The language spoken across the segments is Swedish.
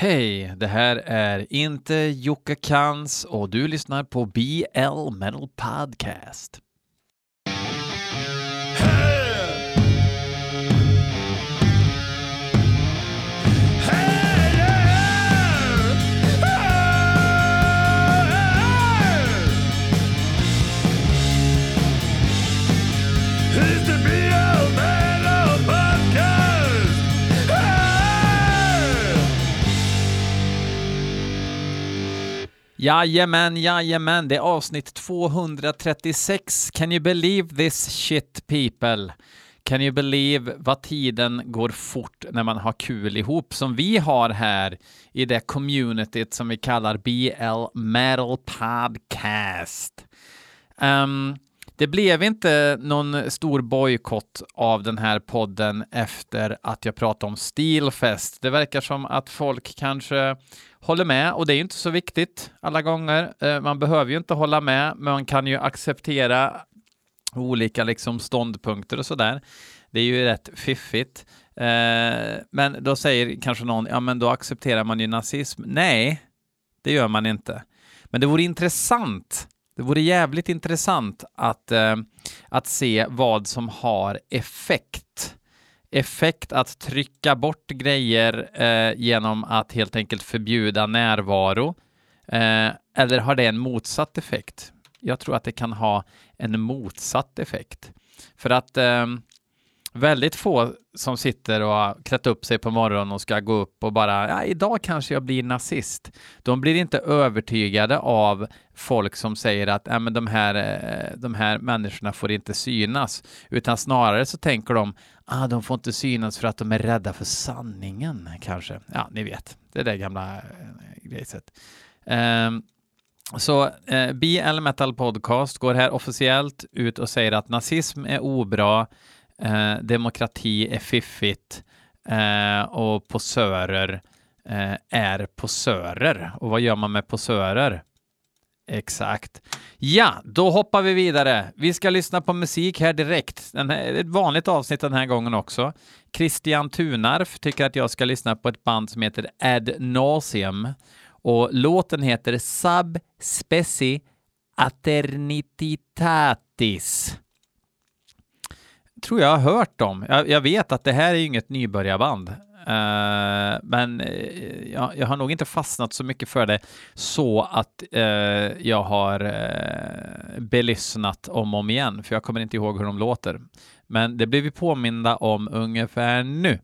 Hej, det här är inte Jocke Kans och du lyssnar på BL Metal Podcast. Jajamän, jajamän, det är avsnitt 236. Can you believe this shit people? Can you believe vad tiden går fort när man har kul ihop som vi har här i det communityt som vi kallar BL Metal Podcast. Um, det blev inte någon stor bojkott av den här podden efter att jag pratade om Steelfest. Det verkar som att folk kanske håller med och det är ju inte så viktigt alla gånger. Eh, man behöver ju inte hålla med, men man kan ju acceptera olika liksom ståndpunkter och sådär. Det är ju rätt fiffigt. Eh, men då säger kanske någon, ja men då accepterar man ju nazism. Nej, det gör man inte. Men det vore intressant det vore jävligt intressant att, eh, att se vad som har effekt. Effekt att trycka bort grejer eh, genom att helt enkelt förbjuda närvaro. Eh, eller har det en motsatt effekt? Jag tror att det kan ha en motsatt effekt. För att eh, väldigt få som sitter och har klätt upp sig på morgonen och ska gå upp och bara, ja, idag kanske jag blir nazist. De blir inte övertygade av folk som säger att ja, men de, här, eh, de här människorna får inte synas, utan snarare så tänker de, ah, de får inte synas för att de är rädda för sanningen kanske. Ja, ni vet, det är det gamla eh, grejset. Um, så eh, BL Metal Podcast går här officiellt ut och säger att nazism är obra, eh, demokrati är fiffigt eh, och posörer eh, är posörer. Och vad gör man med posörer? Exakt. Ja, då hoppar vi vidare. Vi ska lyssna på musik här direkt. Den här, ett vanligt avsnitt den här gången också. Christian Tunarf tycker att jag ska lyssna på ett band som heter Ad Nauseam och låten heter Sub Speci Aternititatis. Tror jag har hört dem. Jag, jag vet att det här är ju inget nybörjarband. Uh, men eh, jag, jag har nog inte fastnat så mycket för det så att uh, jag har uh, belyssnat om och om igen, för jag kommer inte ihåg hur de låter. Men det blir vi påminda om ungefär nu.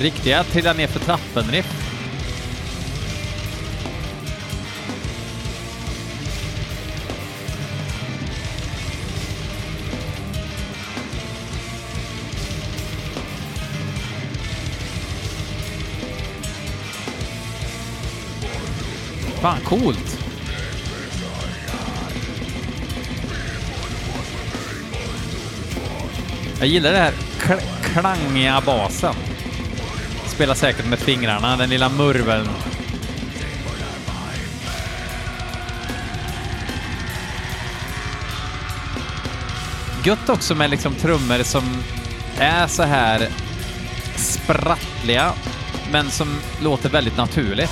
Riktiga trillar ner för trappen-riff. Fan, coolt! Jag gillar det här kl klangiga basen. Spelar säkert med fingrarna, den lilla murveln. Gött också med liksom trummor som är så här sprattliga, men som låter väldigt naturligt.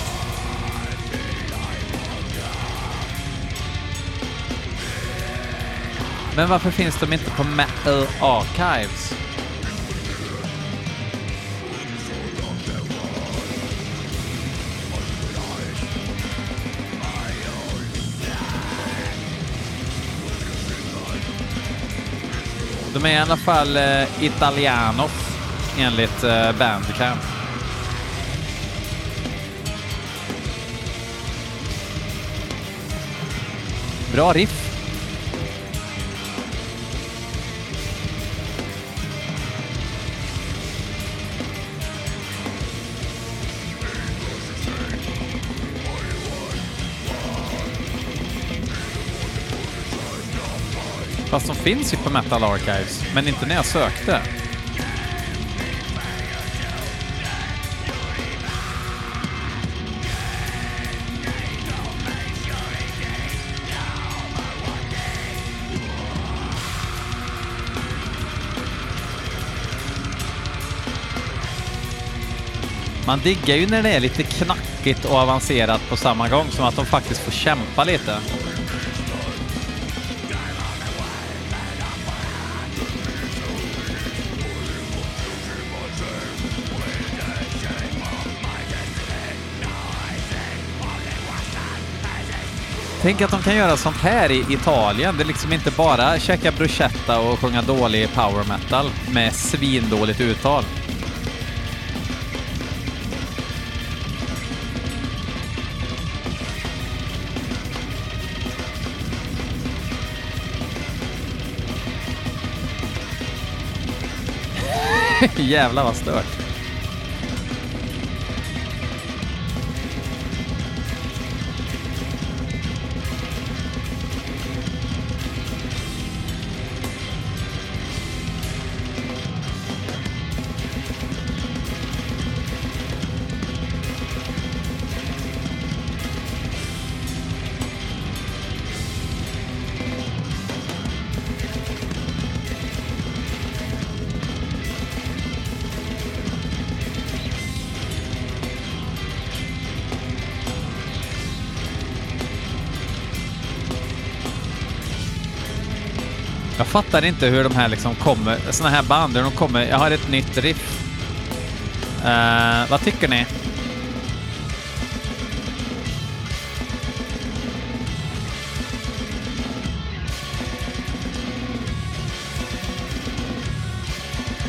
Men varför finns de inte på Metal Archives? De är i alla fall eh, italianos enligt eh, Bandcamp. Bra riff. Fast de finns ju på Metal Archives, men inte när jag sökte. Man diggar ju när det är lite knackigt och avancerat på samma gång som att de faktiskt får kämpa lite. Tänk att de kan göra sånt här i Italien. Det är liksom inte bara käka bruschetta och sjunga dålig power metal med svindåligt uttal. Jävlar vad stört. Jag fattar inte hur de här liksom kommer, såna här band, hur de kommer, jag har ett nytt riff. Uh, vad tycker ni?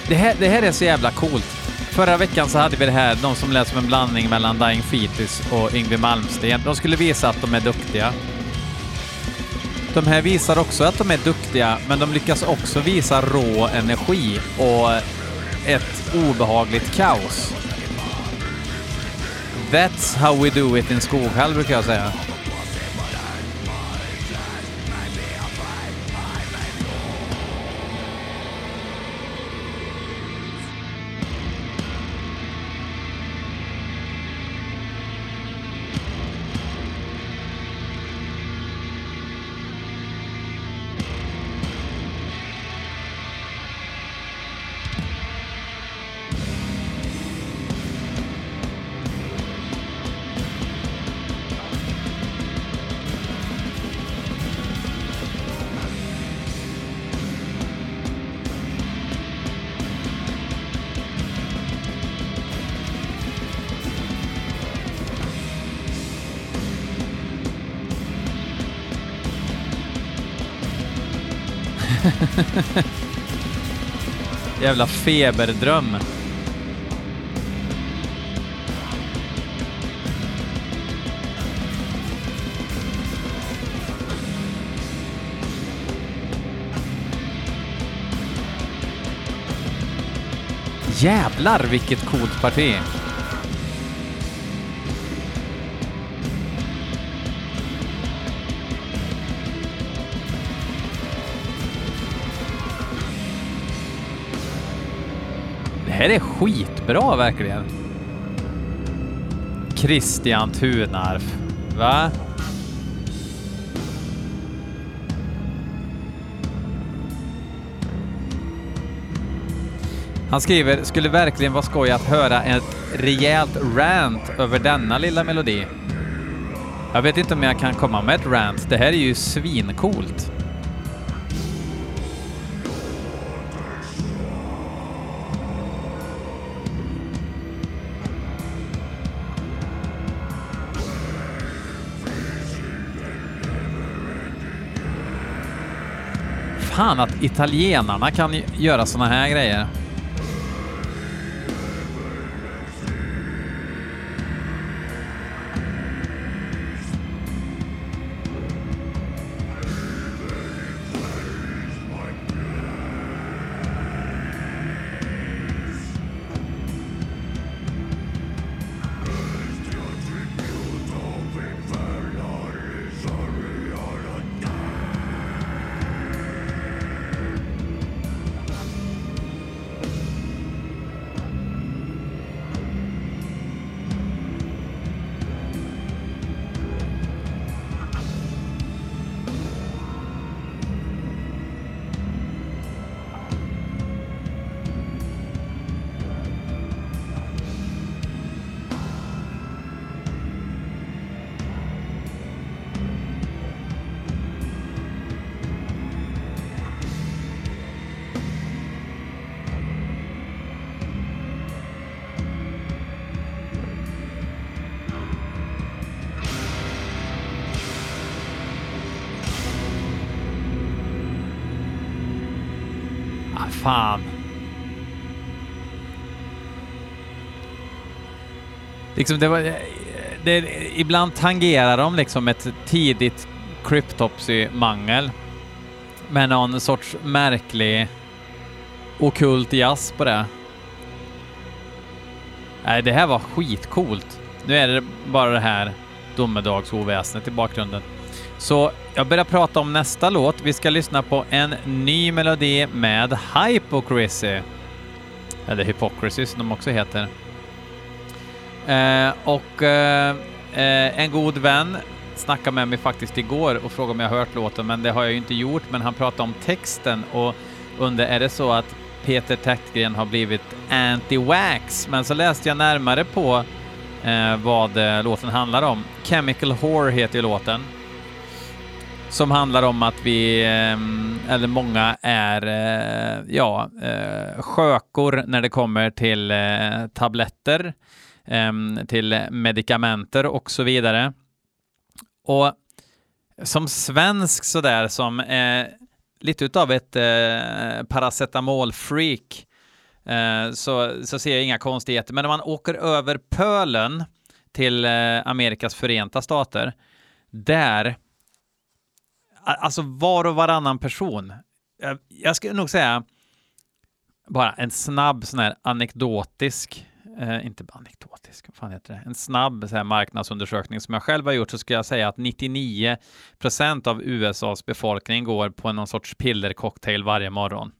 Det här, det här är så jävla coolt. Förra veckan så hade vi det här, de som lät som en blandning mellan Dying Fetus och Yngwie Malmsteen. De skulle visa att de är duktiga. De här visar också att de är duktiga, men de lyckas också visa rå energi och ett obehagligt kaos. That's how we do it in Skoghall, brukar jag säga. Jävla feberdröm. Jävlar vilket coolt parti. Skitbra verkligen. Christian Tunarf. Va? Han skriver, skulle verkligen vara skoj att höra ett rejält rant över denna lilla melodi. Jag vet inte om jag kan komma med ett rant. Det här är ju svincoolt. Fan att italienarna kan göra såna här grejer. Fan. Liksom det var... Det, ibland tangerar de liksom ett tidigt Cryptopsy-mangel med någon sorts märklig okult jazz på det. Nej, det här var skitcoolt. Nu är det bara det här domedagsoväsendet i bakgrunden. Så jag börjar prata om nästa låt. Vi ska lyssna på en ny melodi med Hypocrisy. Eller Hypocrisy som de också heter. Eh, och eh, eh en god vän snackade med mig faktiskt igår och frågade om jag hört låten, men det har jag ju inte gjort. Men han pratade om texten och undrade är det så att Peter Täktgren har blivit anti-wax? Men så läste jag närmare på eh, vad eh, låten handlar om. Chemical Whore heter ju låten. Som handlar om att vi, ehm, eller många är, eh, ja, eh, skökor när det kommer till eh, tabletter, ehm, till medikamenter och så vidare. Och som svensk sådär som är lite utav ett eh, paracetamolfreak eh, så, så ser jag inga konstigheter. Men när man åker över pölen till eh, Amerikas förenta stater, där, alltså var och varannan person, jag, jag skulle nog säga bara en snabb sån här anekdotisk eh, inte anekdotisk, vad fan heter det? En snabb så här, marknadsundersökning som jag själv har gjort så skulle jag säga att 99 procent av USAs befolkning går på någon sorts pillercocktail varje morgon.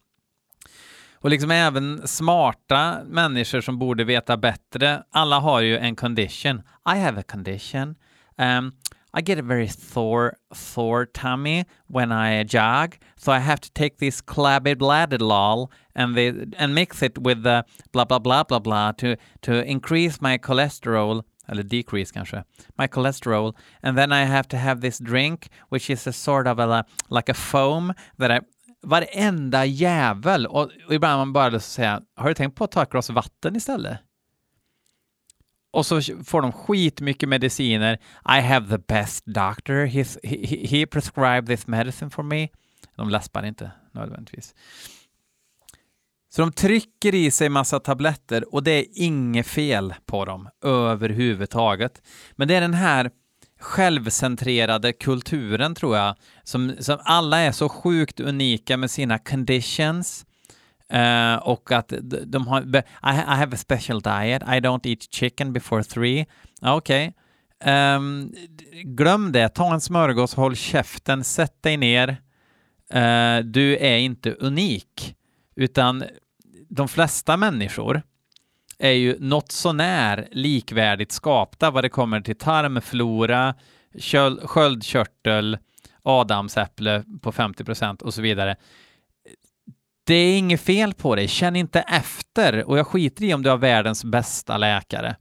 Och liksom även smarta människor som borde veta bättre, alla har ju en condition. I have a condition. Um, i get a very sore, sore tummy when I jog, so I have to take this clabidladidlol and the, and mix it with the blah blah blah blah blah to to increase my cholesterol eller decrease kanske my cholesterol and then I have to have this drink which is a sort of a like a foam that I varenda jävel och, och ibland har man bara lust att säga har du tänkt på att ta ett glas vatten istället? Och så får de skitmycket mediciner. I have the best doctor. He's, he, he prescribed this medicine for me. De läspar inte nödvändigtvis. Så de trycker i sig massa tabletter och det är inget fel på dem överhuvudtaget. Men det är den här självcentrerade kulturen tror jag, som, som alla är så sjukt unika med sina conditions Uh, och att de har, I, I have a special diet, I don't eat chicken before three. Ah, okej. Okay. Um, glöm det, ta en smörgås, håll käften, sätt dig ner. Uh, du är inte unik, utan de flesta människor är ju något sånär likvärdigt skapta vad det kommer till tarmflora, sköldkörtel, adamsäpple på 50% och så vidare det är inget fel på dig, känn inte efter och jag skiter i om du har världens bästa läkare.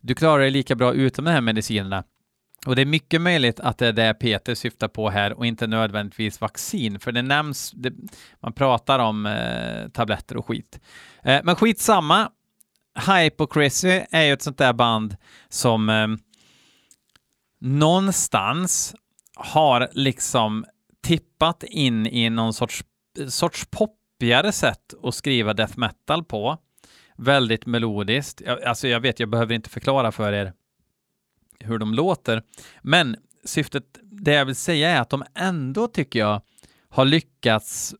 Du klarar dig lika bra utan de här medicinerna. Och det är mycket möjligt att det är det Peter syftar på här och inte nödvändigtvis vaccin, för det nämns, det, man pratar om eh, tabletter och skit. Eh, men skitsamma, Hypocrisy är ju ett sånt där band som eh, någonstans har liksom tippat in i någon sorts sorts poppigare sätt att skriva death metal på. Väldigt melodiskt. Jag, alltså jag vet, jag behöver inte förklara för er hur de låter, men syftet, det jag vill säga är att de ändå tycker jag har lyckats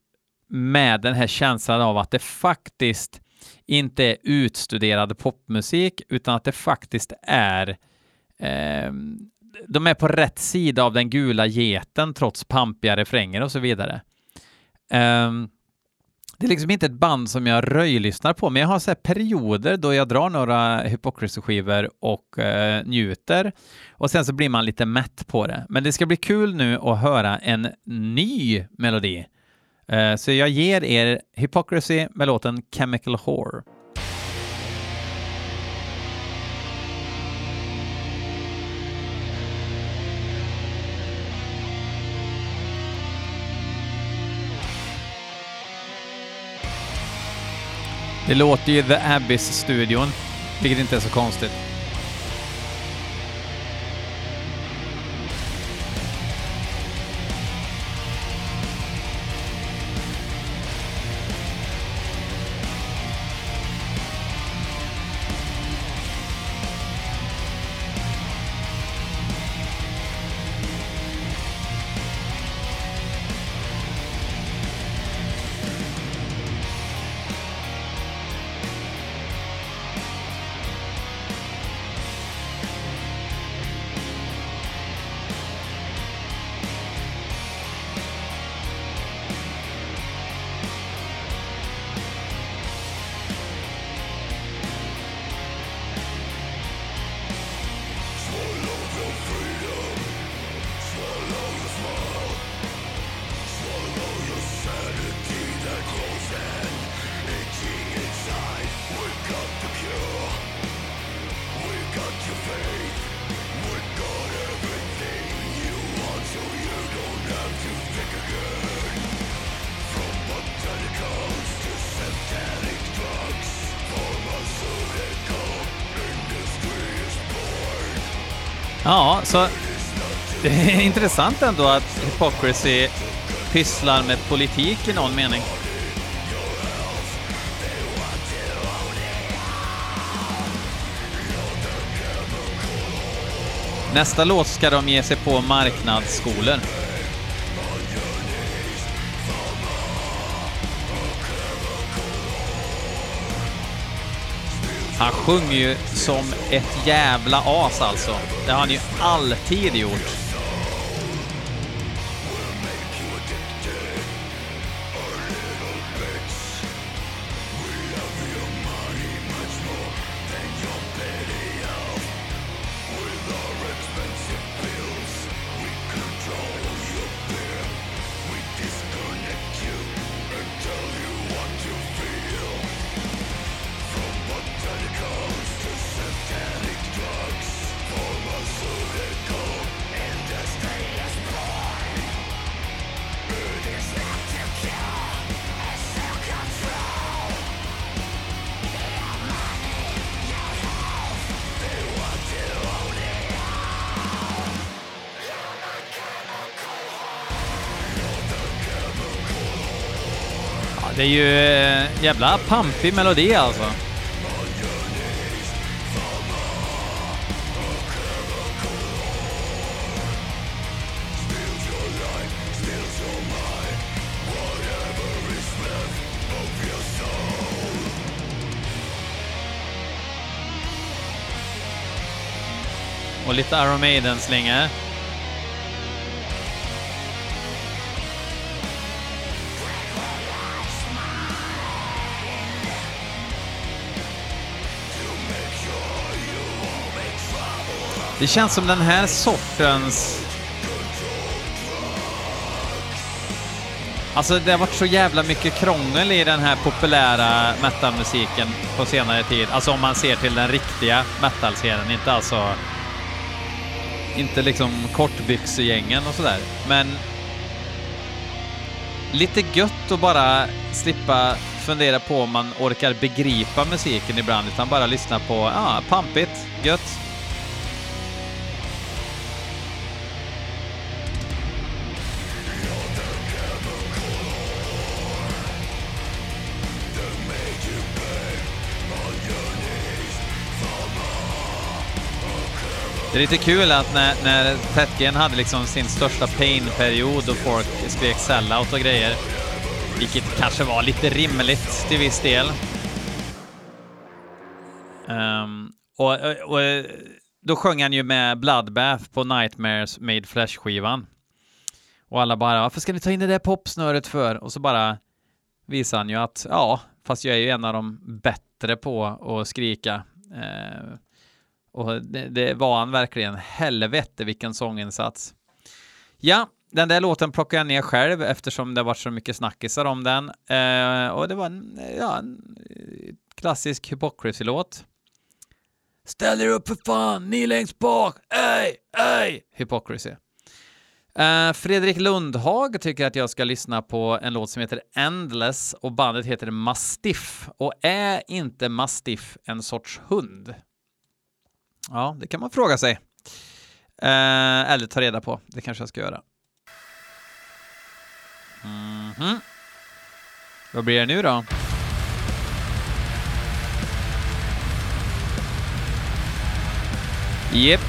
med den här känslan av att det faktiskt inte är utstuderad popmusik utan att det faktiskt är eh, de är på rätt sida av den gula geten trots pampiga refränger och så vidare. Um, det är liksom inte ett band som jag röjlyssnar på, men jag har så perioder då jag drar några Hypocrisy-skivor och uh, njuter och sen så blir man lite mätt på det. Men det ska bli kul nu att höra en ny melodi. Uh, så jag ger er Hypocrisy med låten Chemical Whore. Det låter ju The Abyss-studion, vilket inte är så konstigt. Ja, så det är intressant ändå att Hypocrisy pysslar med politik i någon mening. Nästa låt ska de ge sig på marknadsskolor. Sjunger ju som ett jävla as alltså. Det har han ju alltid gjort. Det är ju eh, jävla pampig melodi alltså. Och lite Iron Maiden-slingor. Det känns som den här sortens... Alltså det har varit så jävla mycket krångel i den här populära metalmusiken på senare tid. Alltså om man ser till den riktiga metal-scenen, inte alltså... Inte liksom kortbyxegängen och sådär. Men... Lite gött att bara slippa fundera på om man orkar begripa musiken ibland, utan bara lyssna på, ja, ah, pampigt, gött. Det är lite kul att när, när Tätgen hade liksom sin största pain-period och folk skrek sellout och grejer, vilket kanske var lite rimligt till viss del. Um, och, och, och då sjöng han ju med Bloodbath på Nightmares Made Flesh-skivan. Och alla bara, varför ska ni ta in det där popsnöret för? Och så bara visar han ju att, ja, fast jag är ju en av de bättre på att skrika. Uh, och det, det, var han verkligen. Helvete vilken sånginsats. Ja, den där låten plockade jag ner själv eftersom det varit så mycket snackisar om den. Eh, och det var en, ja, en eh, klassisk Hypocrisy-låt. Ställ er upp för fan, ni längst bak! ey, ey, Hypocrisy. Eh, Fredrik Lundhag tycker att jag ska lyssna på en låt som heter Endless och bandet heter Mastiff. Och är inte Mastiff en sorts hund? Ja, det kan man fråga sig. Eh, eller ta reda på. Det kanske jag ska göra. Mm -hmm. Vad blir det nu då? Jep,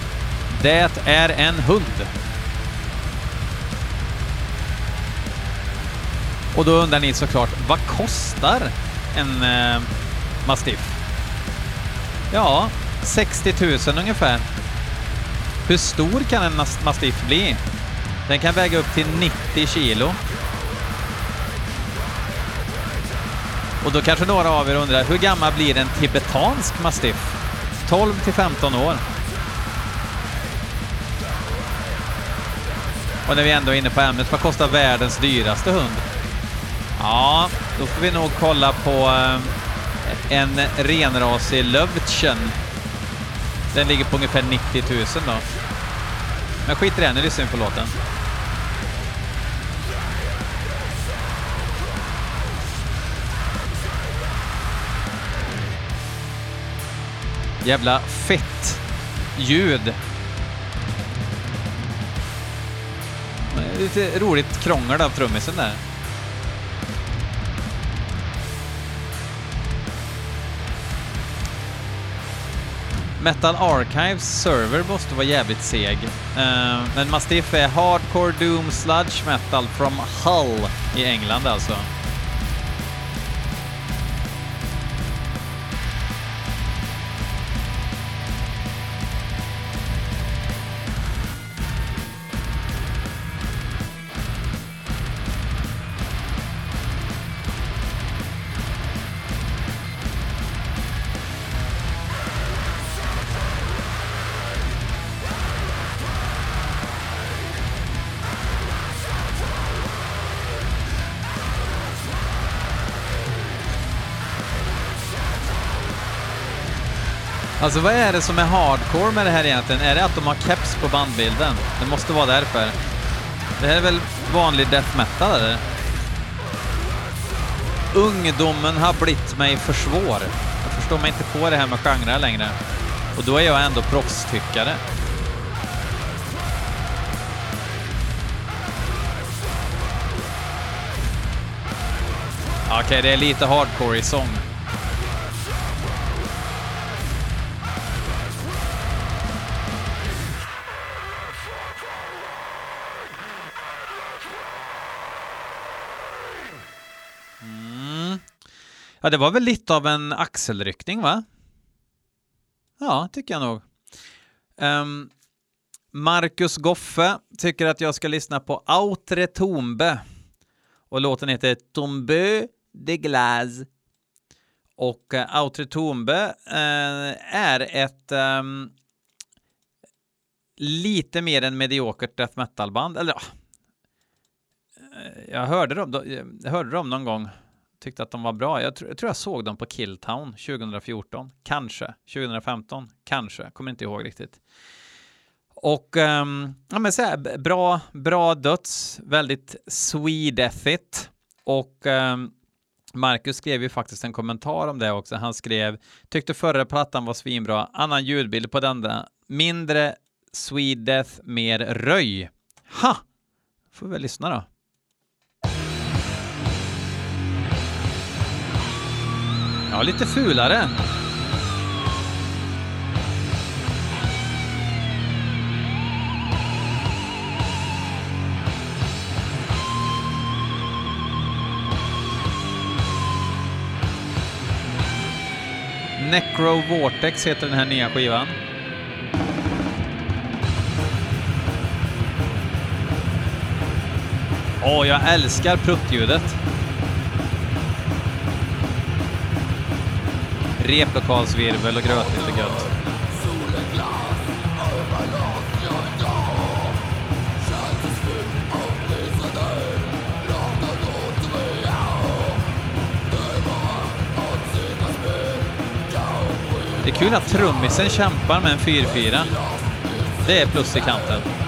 det är en hund. Och då undrar ni såklart, vad kostar en eh, mastiff? Ja, 60 000 ungefär. Hur stor kan en mastiff bli? Den kan väga upp till 90 kilo. Och då kanske några av er undrar, hur gammal blir en tibetansk mastiff? 12 till 15 år. Och när vi ändå är inne på ämnet, vad kostar världens dyraste hund? Ja, då får vi nog kolla på eh, en renrasig Lövtchen den ligger på ungefär 90 000 då. Men skit i det, nu lyssnar vi på låten. Jävla fett ljud. Lite roligt krångel av trummisen där. Metal Archives server måste vara jävligt seg. Uh, men Mastiff är Hardcore Doom Sludge Metal from Hull i England alltså. Alltså vad är det som är hardcore med det här egentligen? Är det att de har keps på bandbilden? Det måste vara därför. Det här är väl vanlig death metal eller? Ungdomen har blivit mig för svår. Jag förstår mig inte på det här med genrer längre. Och då är jag ändå proffstyckare. Okej, det är lite hardcore i sång. Ja, det var väl lite av en axelryckning, va? Ja, tycker jag nog. Um, Marcus Goffe tycker att jag ska lyssna på Outre Tombe. Och låten heter Tombe de Glace. Och uh, Outre Tombe uh, är ett um, lite mer än mediokert death metal-band. Eller ja, uh, jag hörde dem, jag hörde dem någon gång tyckte att de var bra. Jag, tr jag tror jag såg dem på Killtown 2014, kanske 2015, kanske, kommer inte ihåg riktigt. Och um, ja, men så här, bra, bra döds, väldigt swedethigt. Och um, Marcus skrev ju faktiskt en kommentar om det också. Han skrev tyckte förra plattan var svinbra, annan ljudbild på denna, mindre Swedeth, mer röj. Ha! Får vi väl lyssna då. Ja, lite fulare. Necro Vortex heter den här nya skivan. Åh, jag älskar pruttljudet. Replokalsvirvel och grötigt och gött. Det är kul att trummisen kämpar med en 4-4. Det är plus i kanten.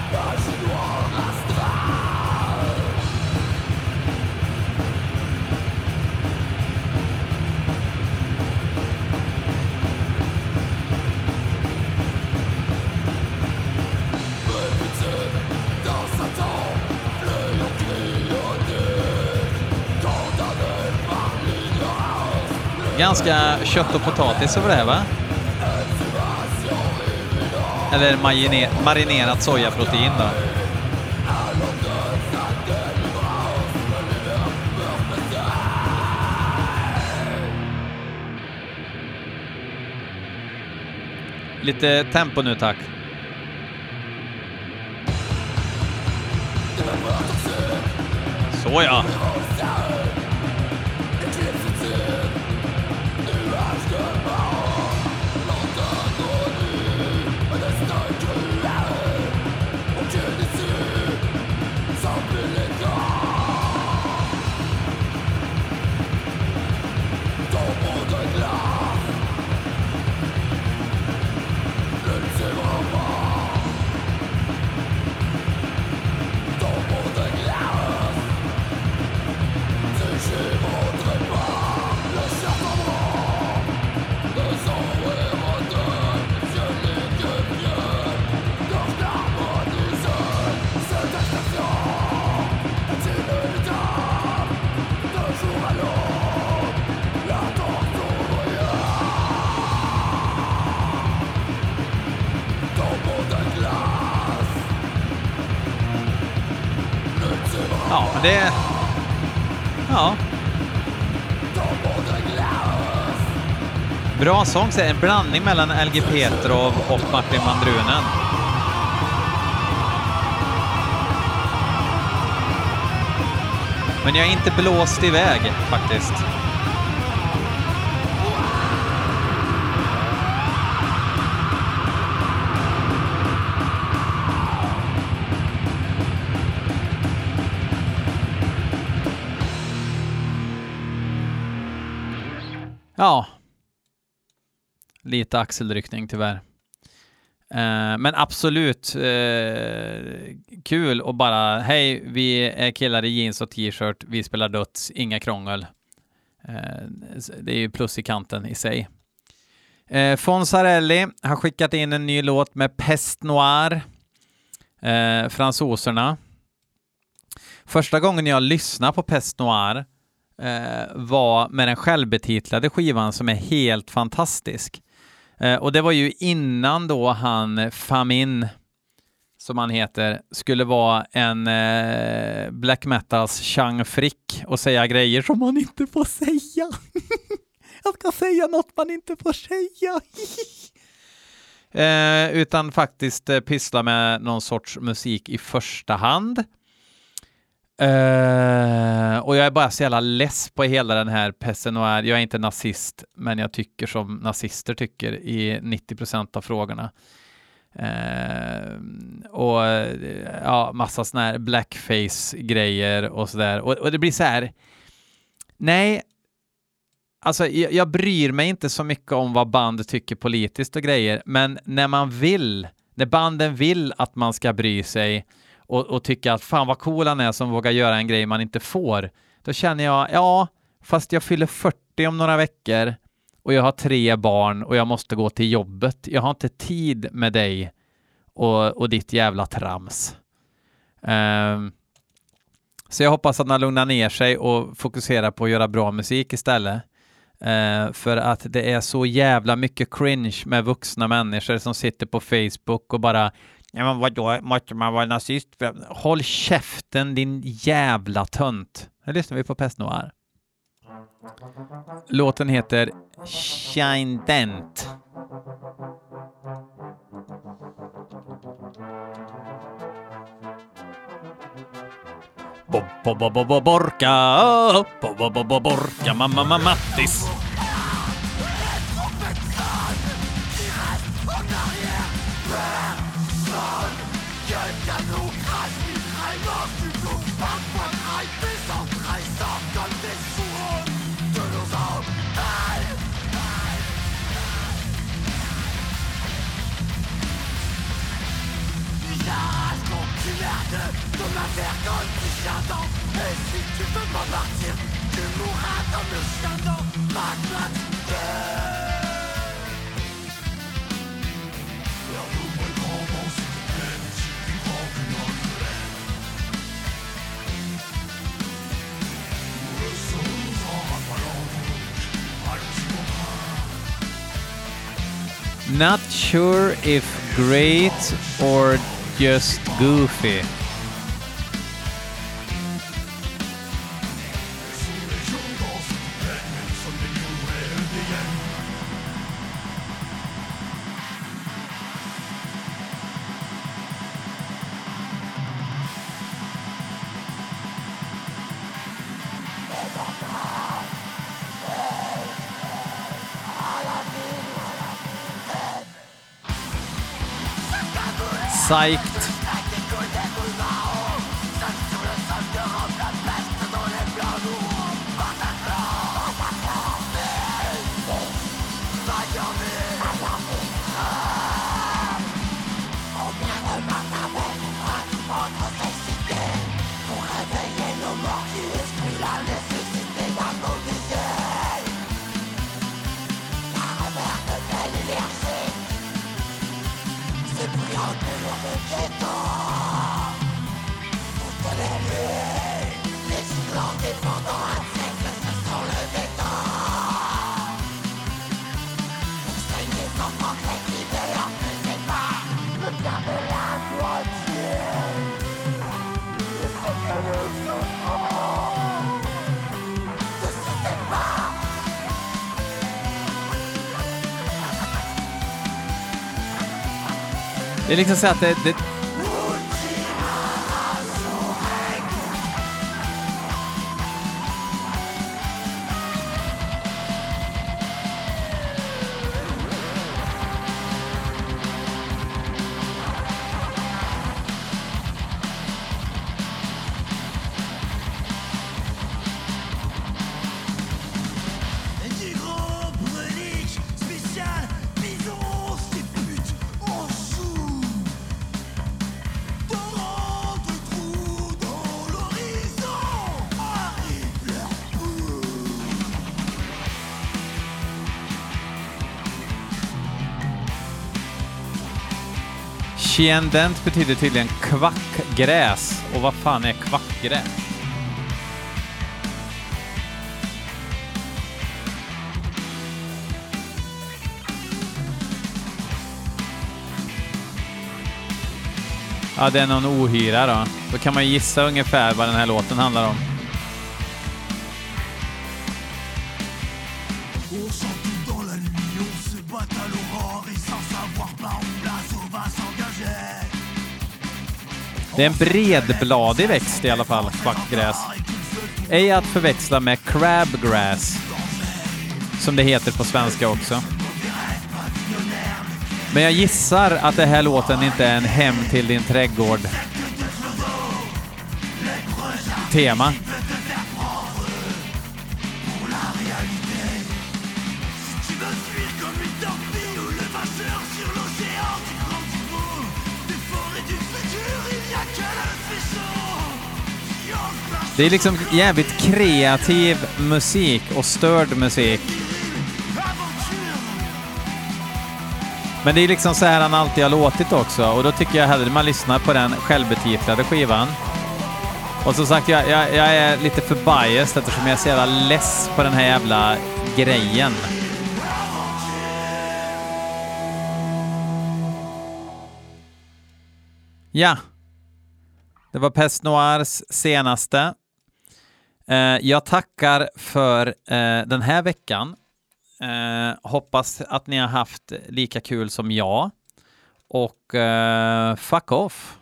Ganska kött och potatis över det här va? Eller marinerat sojaprotein då. Lite tempo nu tack. Så ja. Det... Ja. Bra sång, en blandning mellan LG Petrov och Martin Mandrunen. Men jag är inte blåst iväg faktiskt. Ja. Lite axelryckning tyvärr. Eh, men absolut eh, kul och bara hej, vi är killar i jeans och t-shirt, vi spelar döds, inga krångel. Eh, det är ju plus i kanten i sig. Eh, Fonsarelli har skickat in en ny låt med Pest Noir, eh, fransoserna. Första gången jag lyssnade på Pest Noir eh, Eh, var med den självbetitlade skivan som är helt fantastisk. Eh, och det var ju innan då han Famin, som han heter, skulle vara en eh, black metals Chang Frick och säga grejer som man inte får säga. Jag ska säga något man inte får säga. eh, utan faktiskt eh, pyssla med någon sorts musik i första hand. Eh, och jag är bara så jävla less på hela den här pessen och Jag är inte nazist, men jag tycker som nazister tycker i 90 procent av frågorna. Uh, och eh, ja, massa sådana här blackface-grejer och sådär. Och, och det blir så här, nej, alltså jag, jag bryr mig inte så mycket om vad band tycker politiskt och grejer, men när man vill, när banden vill att man ska bry sig och, och tycka att fan vad cool han är som vågar göra en grej man inte får, då känner jag, ja, fast jag fyller 40 om några veckor och jag har tre barn och jag måste gå till jobbet. Jag har inte tid med dig och, och ditt jävla trams. Um, så jag hoppas att han lugnar ner sig och fokuserar på att göra bra musik istället. Uh, för att det är så jävla mycket cringe med vuxna människor som sitter på Facebook och bara Ja men vadå, måste man vara nazist? Håll käften din jävla tönt. Nu lyssnar vi på Pest Noir. Låten heter Shine Dent. Borka, borka, mamma Mattis. vergogne j'attends Et si tu veux pas partir Tu mourras comme le chien dans Not sure if great or just goofy. Sai. Det är liksom så det, det Chiendent betyder tydligen kvackgräs. Och vad fan är kvackgräs? Ja, det är någon ohyra då. Då kan man gissa ungefär vad den här låten handlar om. Det är en bredbladig växt i alla fall, kvackgräs. Ej att förväxla med crabgrass, som det heter på svenska också. Men jag gissar att det här låten inte är en Hem till din trädgård-tema. Det är liksom jävligt kreativ musik och störd musik. Men det är liksom så här han alltid har låtit också och då tycker jag hellre man lyssnar på den självbetitlade skivan. Och som sagt, jag, jag, jag är lite för biased eftersom jag är så jävla less på den här jävla grejen. Ja. Det var Pest Noirs senaste. Eh, jag tackar för eh, den här veckan. Eh, hoppas att ni har haft lika kul som jag. Och eh, fuck off!